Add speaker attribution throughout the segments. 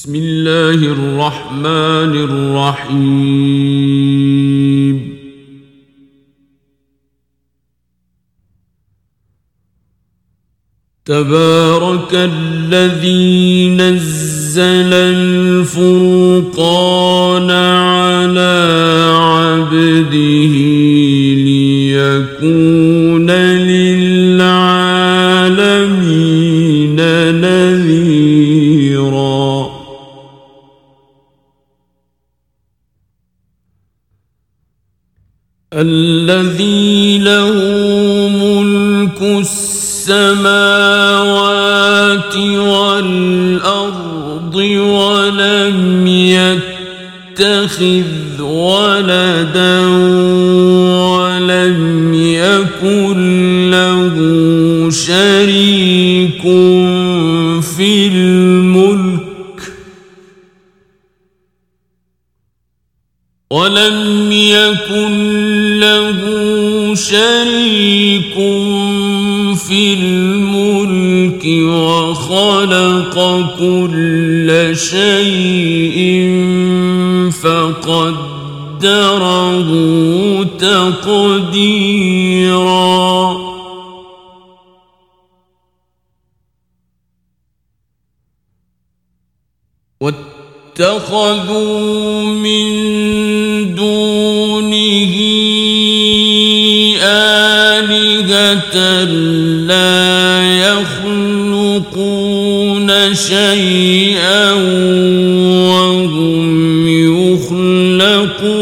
Speaker 1: بسم الله الرحمن الرحيم. تبارك الذي نزل الفرقان السماوات والأرض ولم يتخذ ولدا في الملك وخلق كل شيء فقدره تقديرا. واتخذوا من دونه لا يخلقون شيئا وهم يخلقون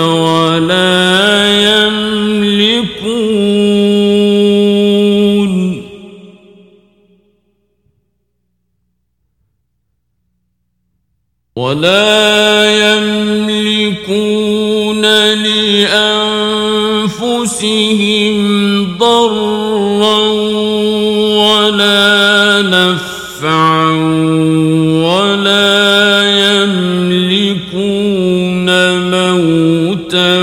Speaker 1: ولا يملكون. ولا ولا يملكون موتا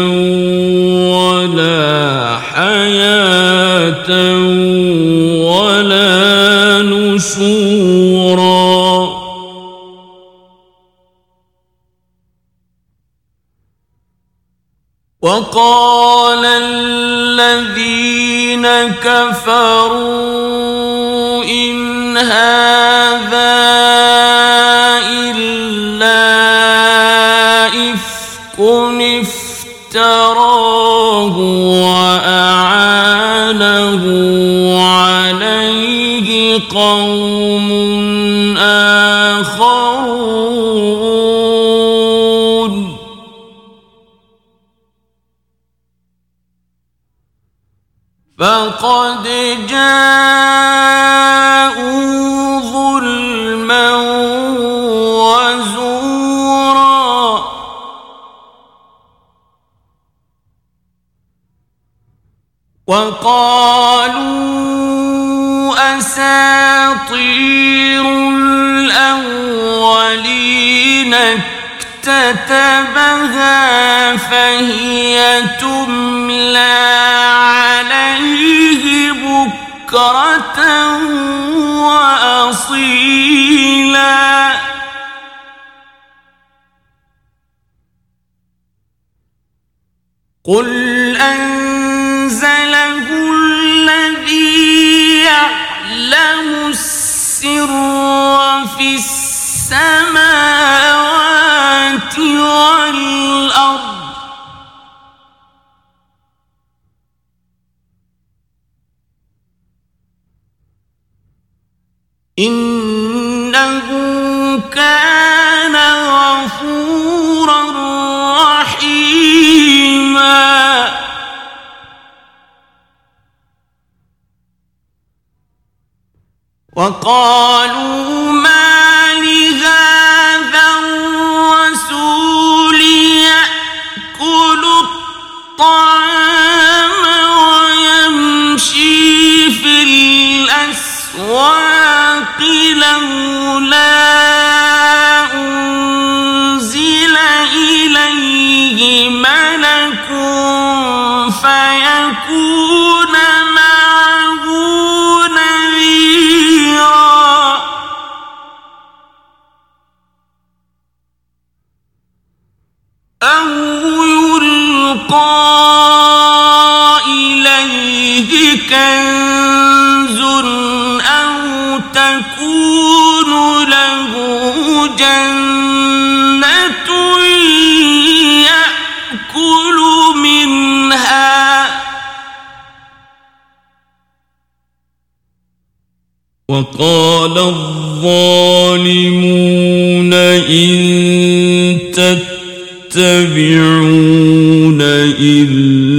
Speaker 1: ولا حياة ولا نشورا. وقال الذين كفروا إن هذا وأعانه عليه قوم آخرون. فقد جاءوا وقالوا أساطير الأولين اكتتبها فهي تملى عليه بكرة وأصيلا. قل أنزله الذي يعلم السر في السماوات والأرض. إنه وقالوا ما لهذا الرسول يأكل الطعام ويمشي في الأسواق لولا أنزل إليه ملك جنة يأكل منها. وقال الظالمون إن تتبعون إلا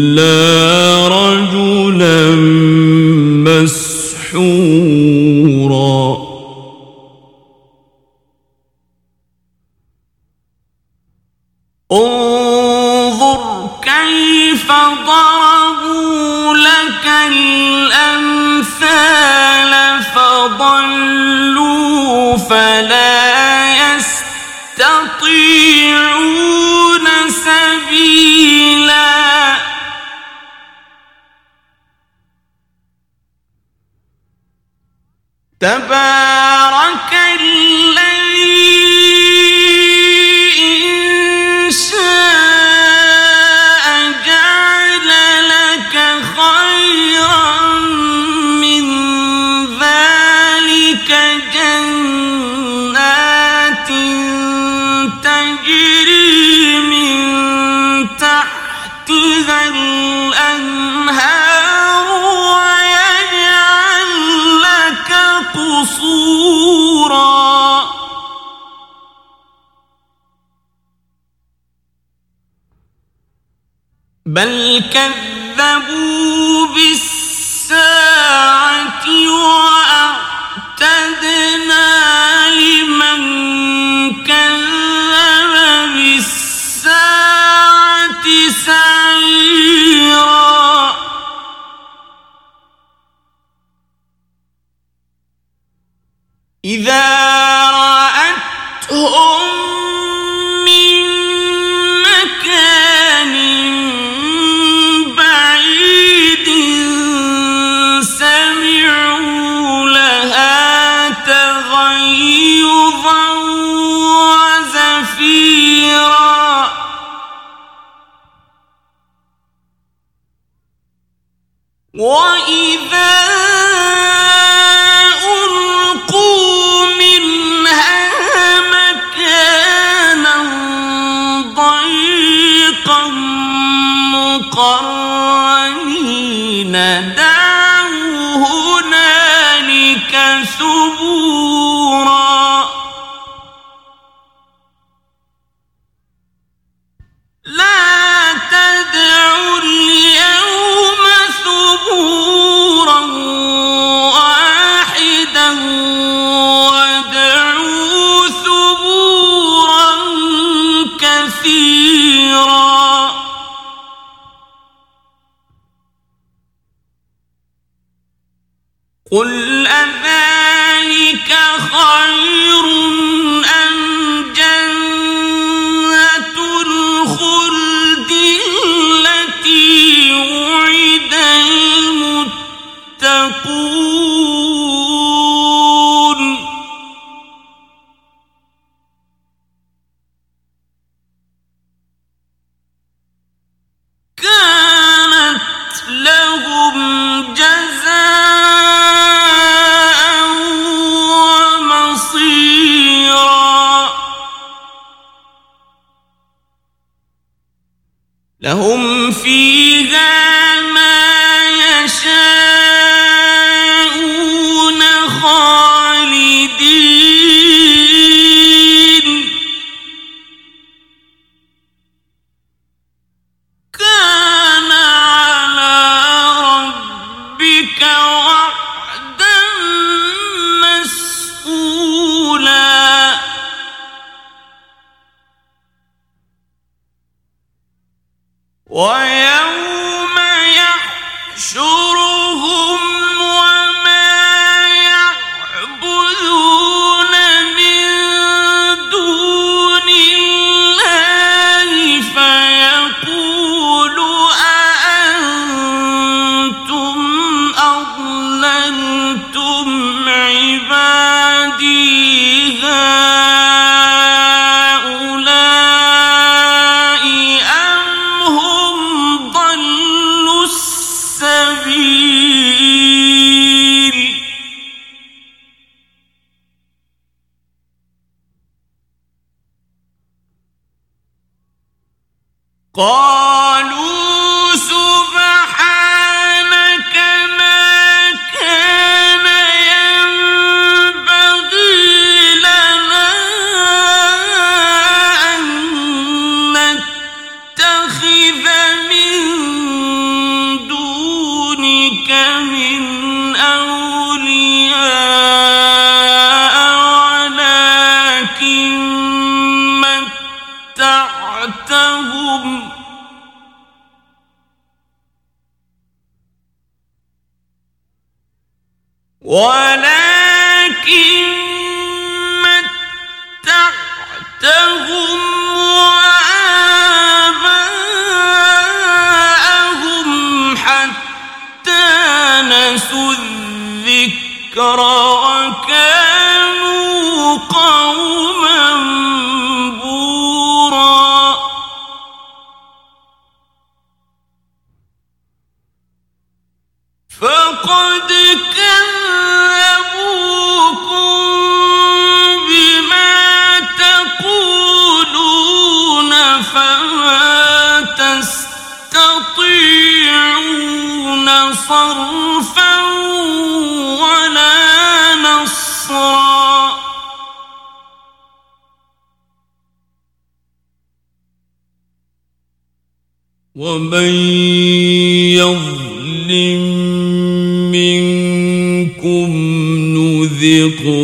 Speaker 1: كذبوا لهم فيه خوفا ولا نصرا. ومن يظلم منكم نذقه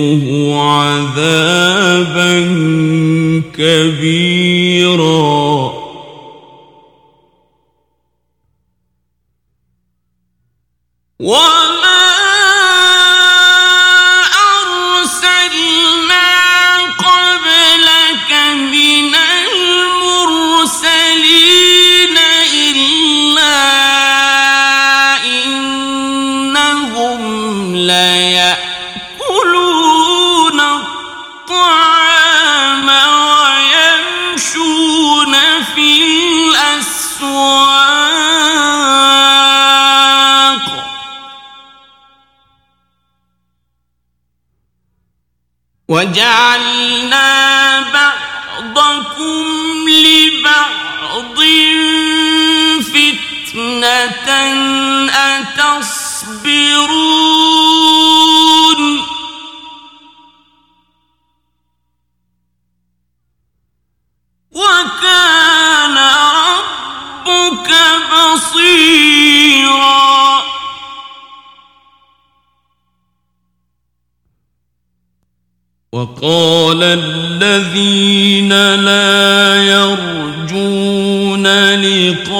Speaker 1: وقال الذين لا يرجون لقاءنا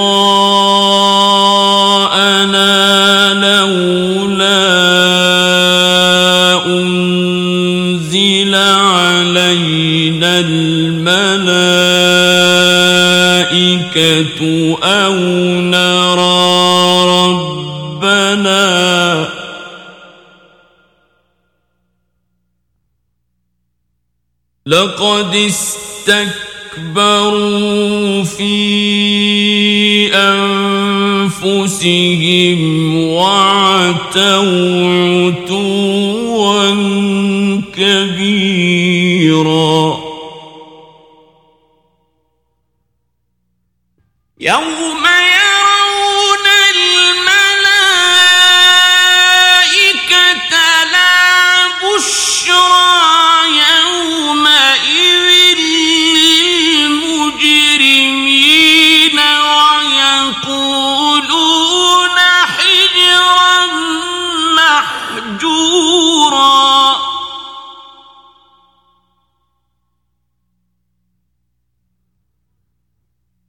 Speaker 1: لولا أنزل علينا الملائكة أو نرى لقد استكبروا في أنفسهم وعتوا عتوا كبيرا.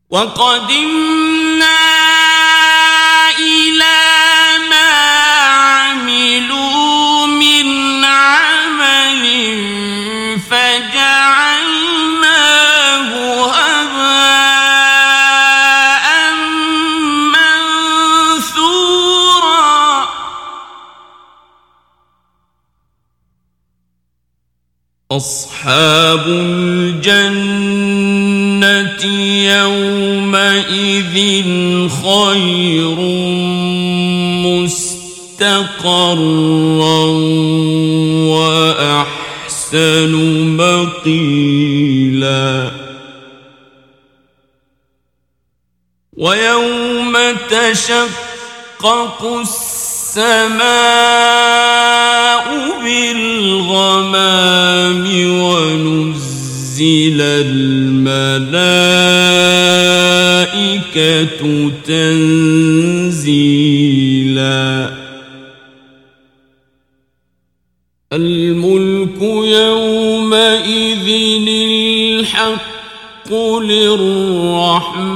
Speaker 1: وقدمنا مستقرا وأحسن مقيلا. ويوم تشقق السماء بالغمام ونزل الملائكة تنزيلا. الحق للرحمن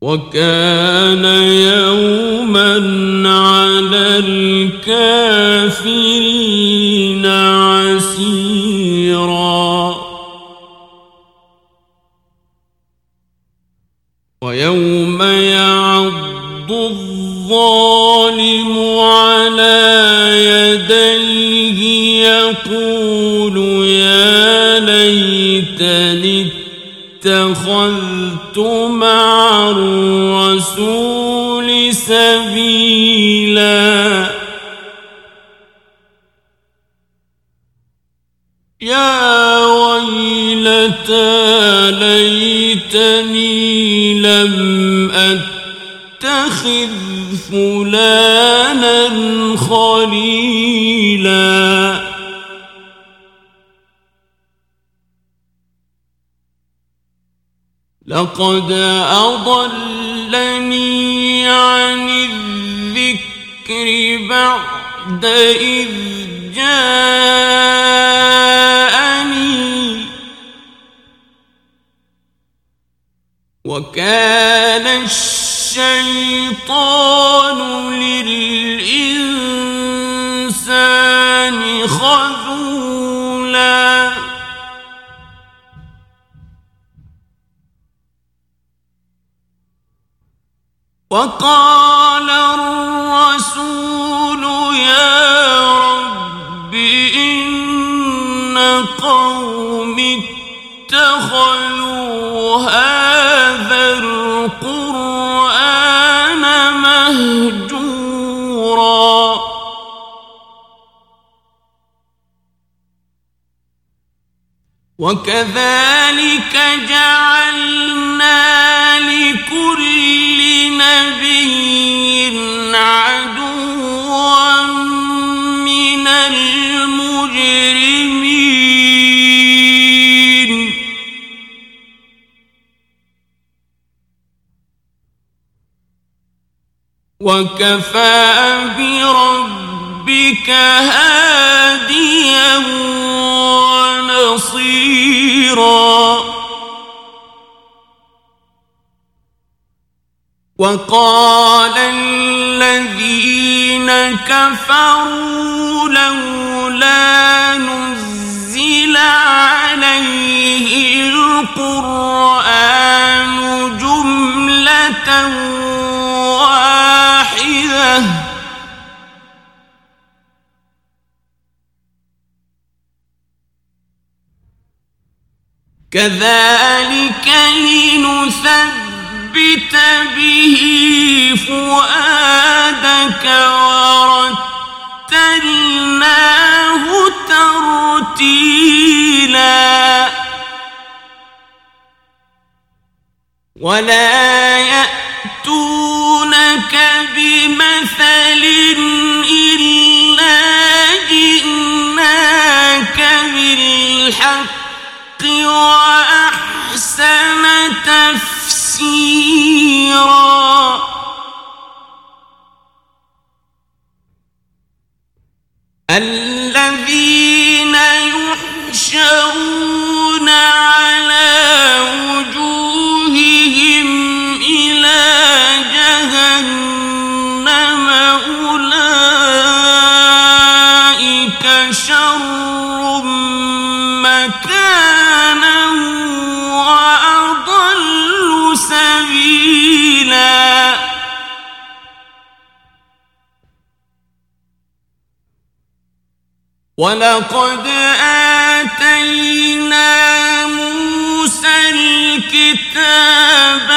Speaker 1: وكان يوما على الكافرين اتخذت مع الرسول سبيلا. لقد أضلني عن الذكر بعد إذ جاءني. وكان الشيطان للإنسان وقال الرسول يا رب إن قوم اتخذوا هذا القرآن مهجورا. وكذلك جعلنا لكل نبي عدوا من المجرمين. وكفى بربك هاديا ونصيرا. وقال الذين كفروا لولا نزل عليه القرآن جملة واحدة. كذلك لنثبت به فؤادك ورتلناه ترتيلا. ولا يأتونك بمثل إلا جئناك بالحق وأحسن تفسيرا. الذين يحشرون ولقد آتينا موسى الكتاب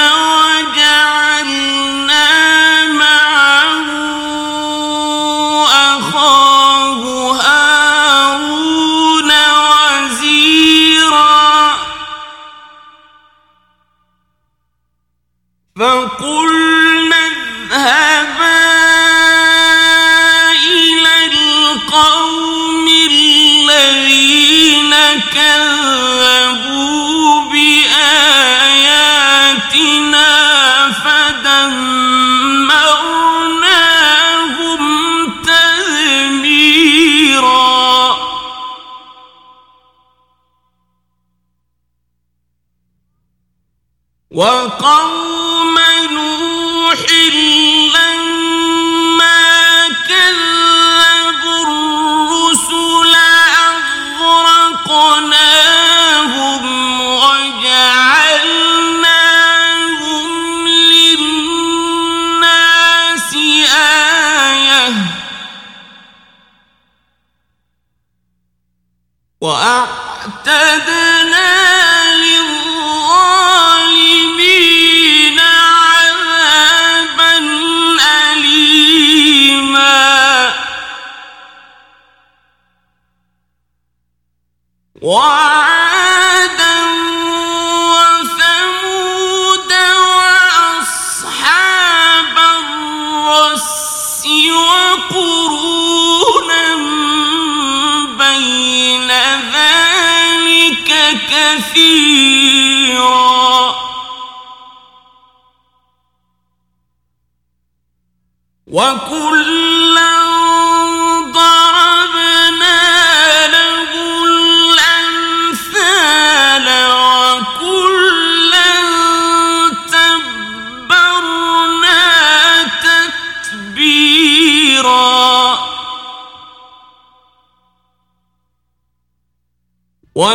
Speaker 1: وجعلنا معه أخاه هارون وزيرا فقلنا اذهب كذب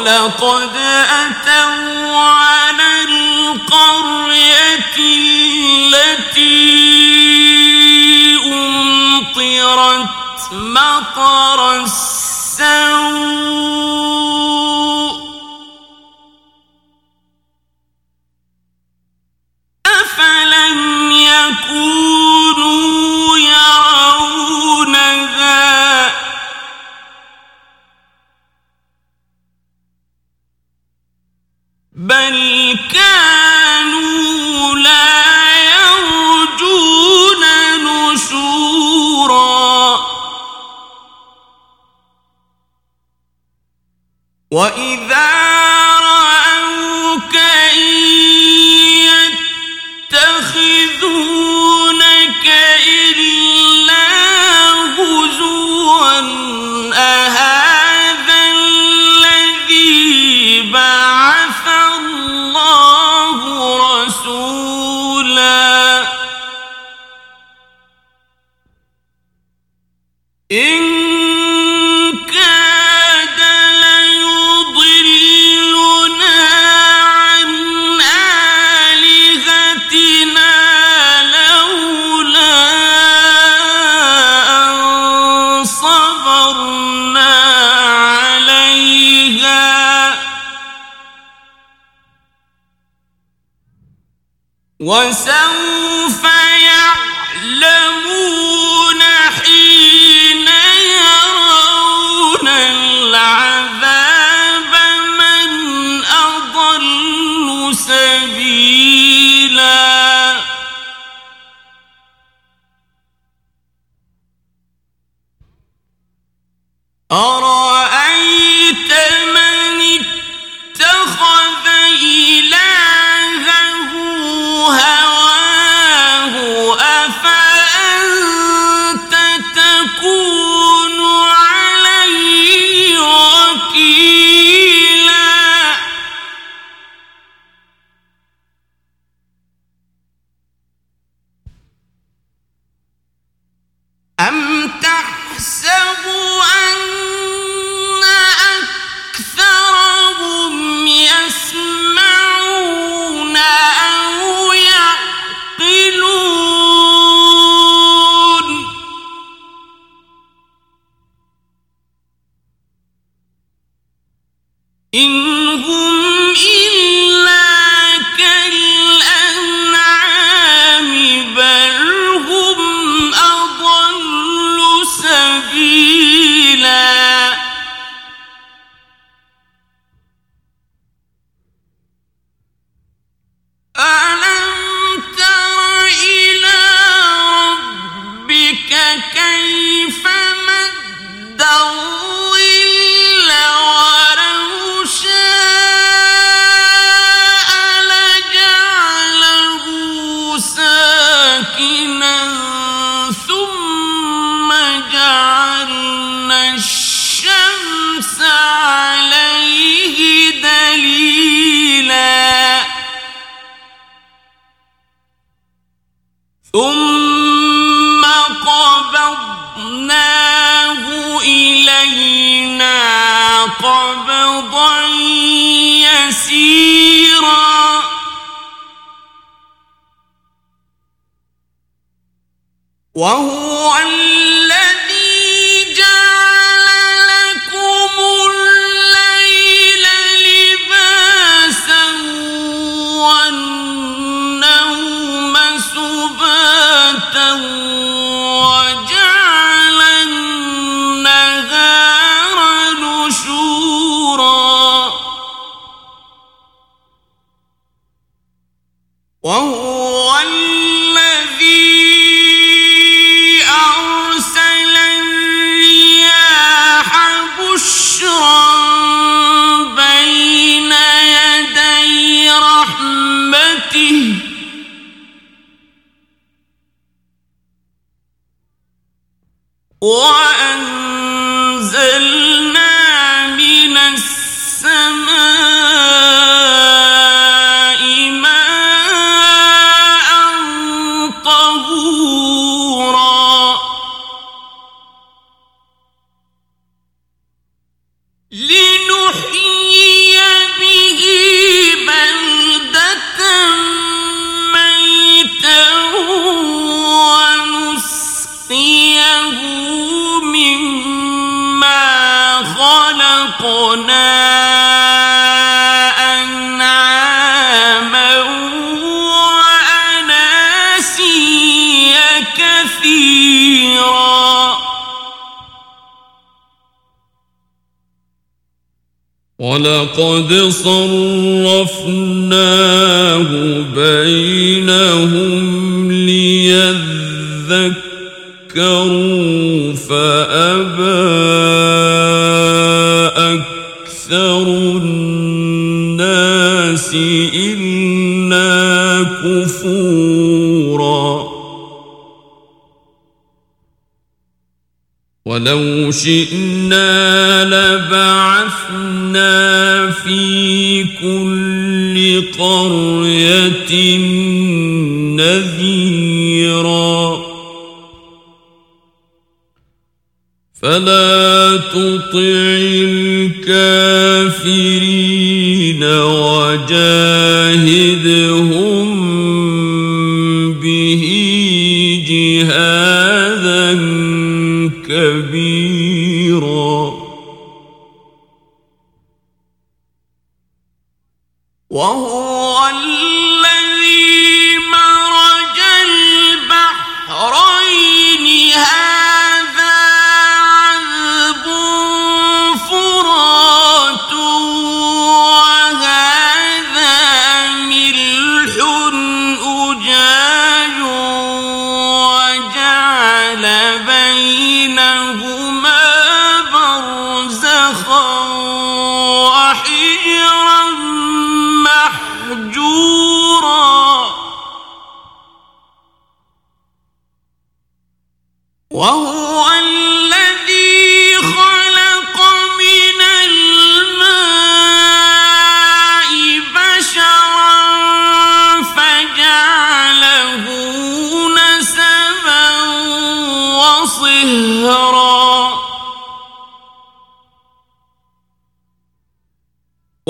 Speaker 1: ولقد أتوا على القرية التي أمطرت مطر السوء. الذي ثم قبضناه إلينا قبضا يسيرا وهو
Speaker 2: ولو شئنا لبعثنا في كل قرية نذيرا. فلا تطع الكافرين
Speaker 1: وجاهدوا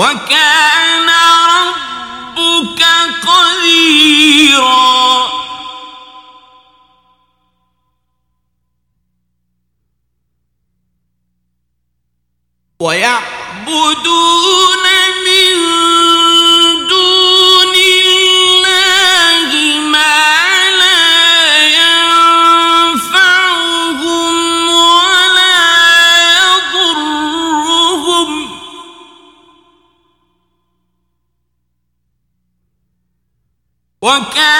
Speaker 1: وكان ربك قديرا. ويعبدون وكان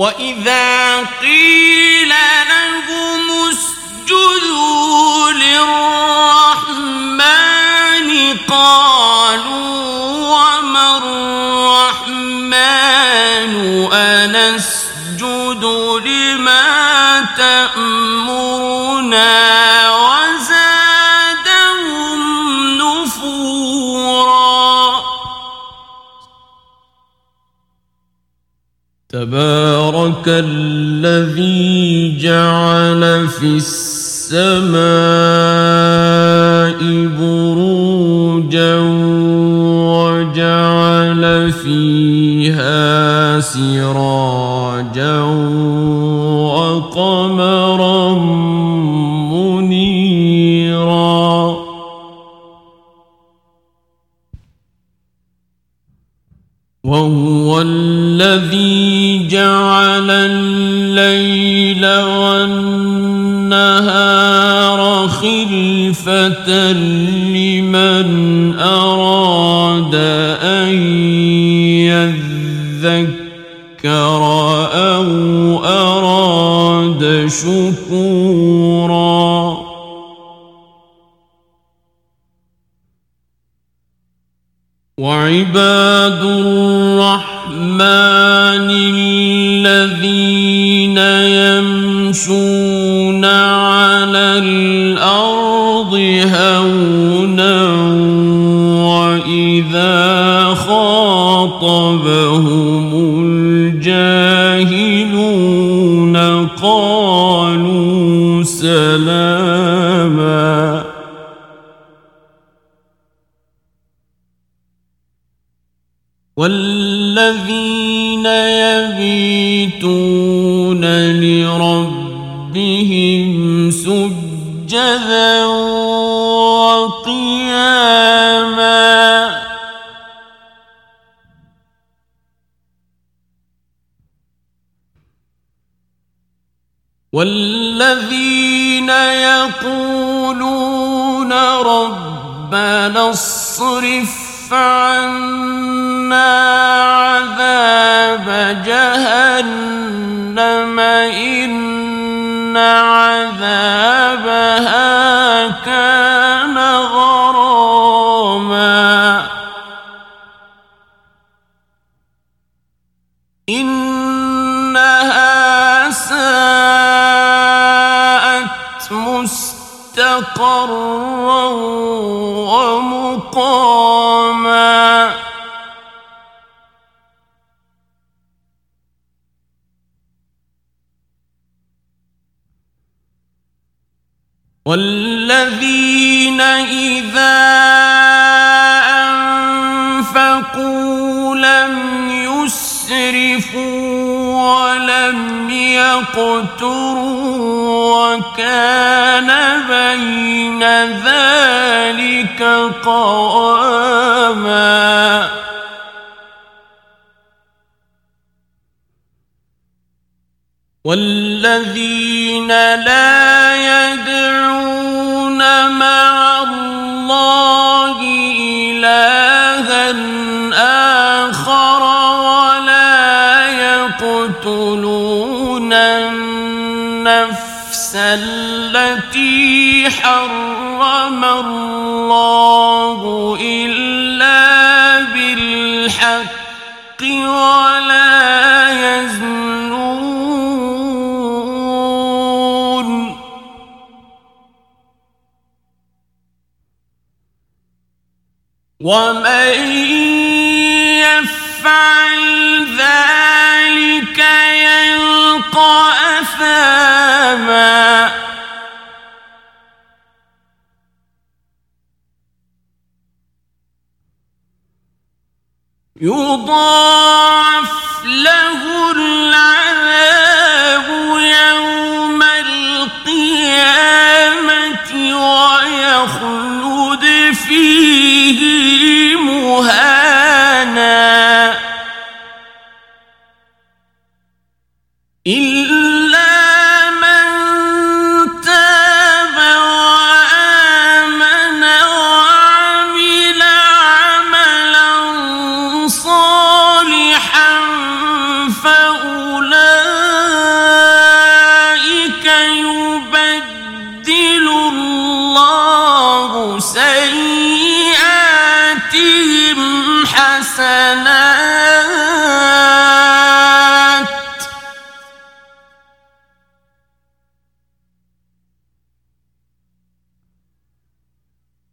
Speaker 1: وإذا قيل
Speaker 2: تبارك الذي جعل في السماء بروجا وجعل فيها سراجا وقمرا منيرا. وهو الذي جعل الليل والنهار خلفة لمن أراد أن يذكر أو أراد شكورا والذين يبيتون لربهم سجدا وقياما والذين يقولون ربنا اصرف عنا عذاب جهنم إن عذابها والذين إذا أنفقوا لم يسرفوا ولم يقتروا وكان بين ذلك قواما والذين لا التي حرم الله إلا بالحق ولا يزنون. ومن يفعل ذلك يلقى أثاما. يضاعف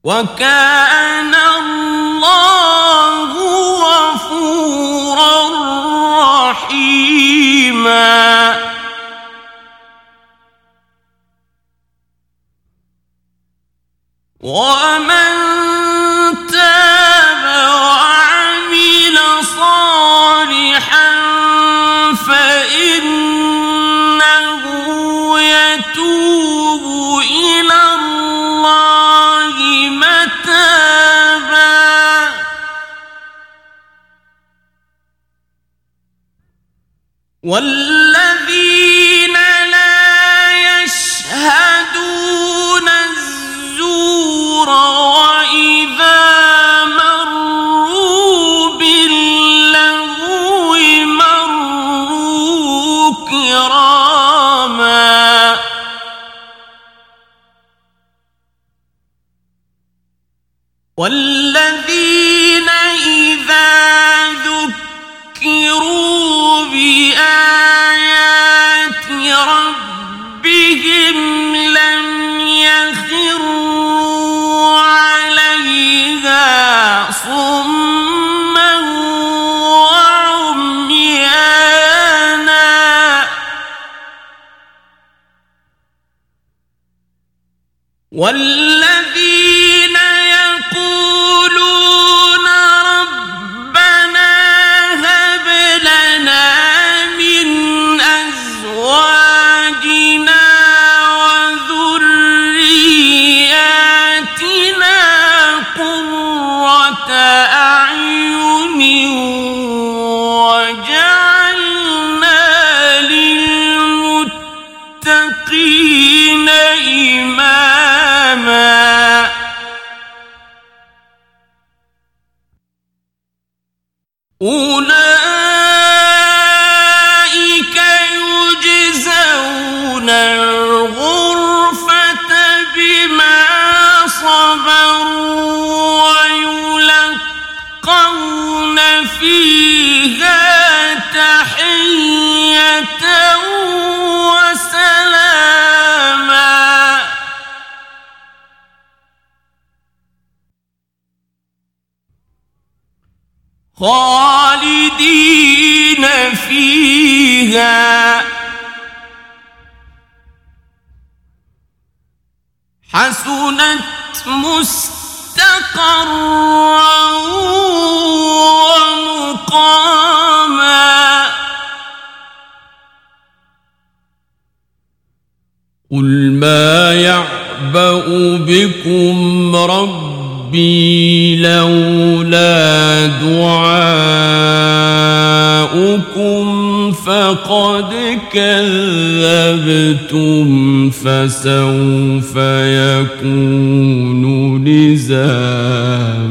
Speaker 2: وكان والذي مستقرا ومقاما. قل ما يعبأ بكم ربي لولا دعاؤكم فقد كذبتم فسوف يكون لزاحم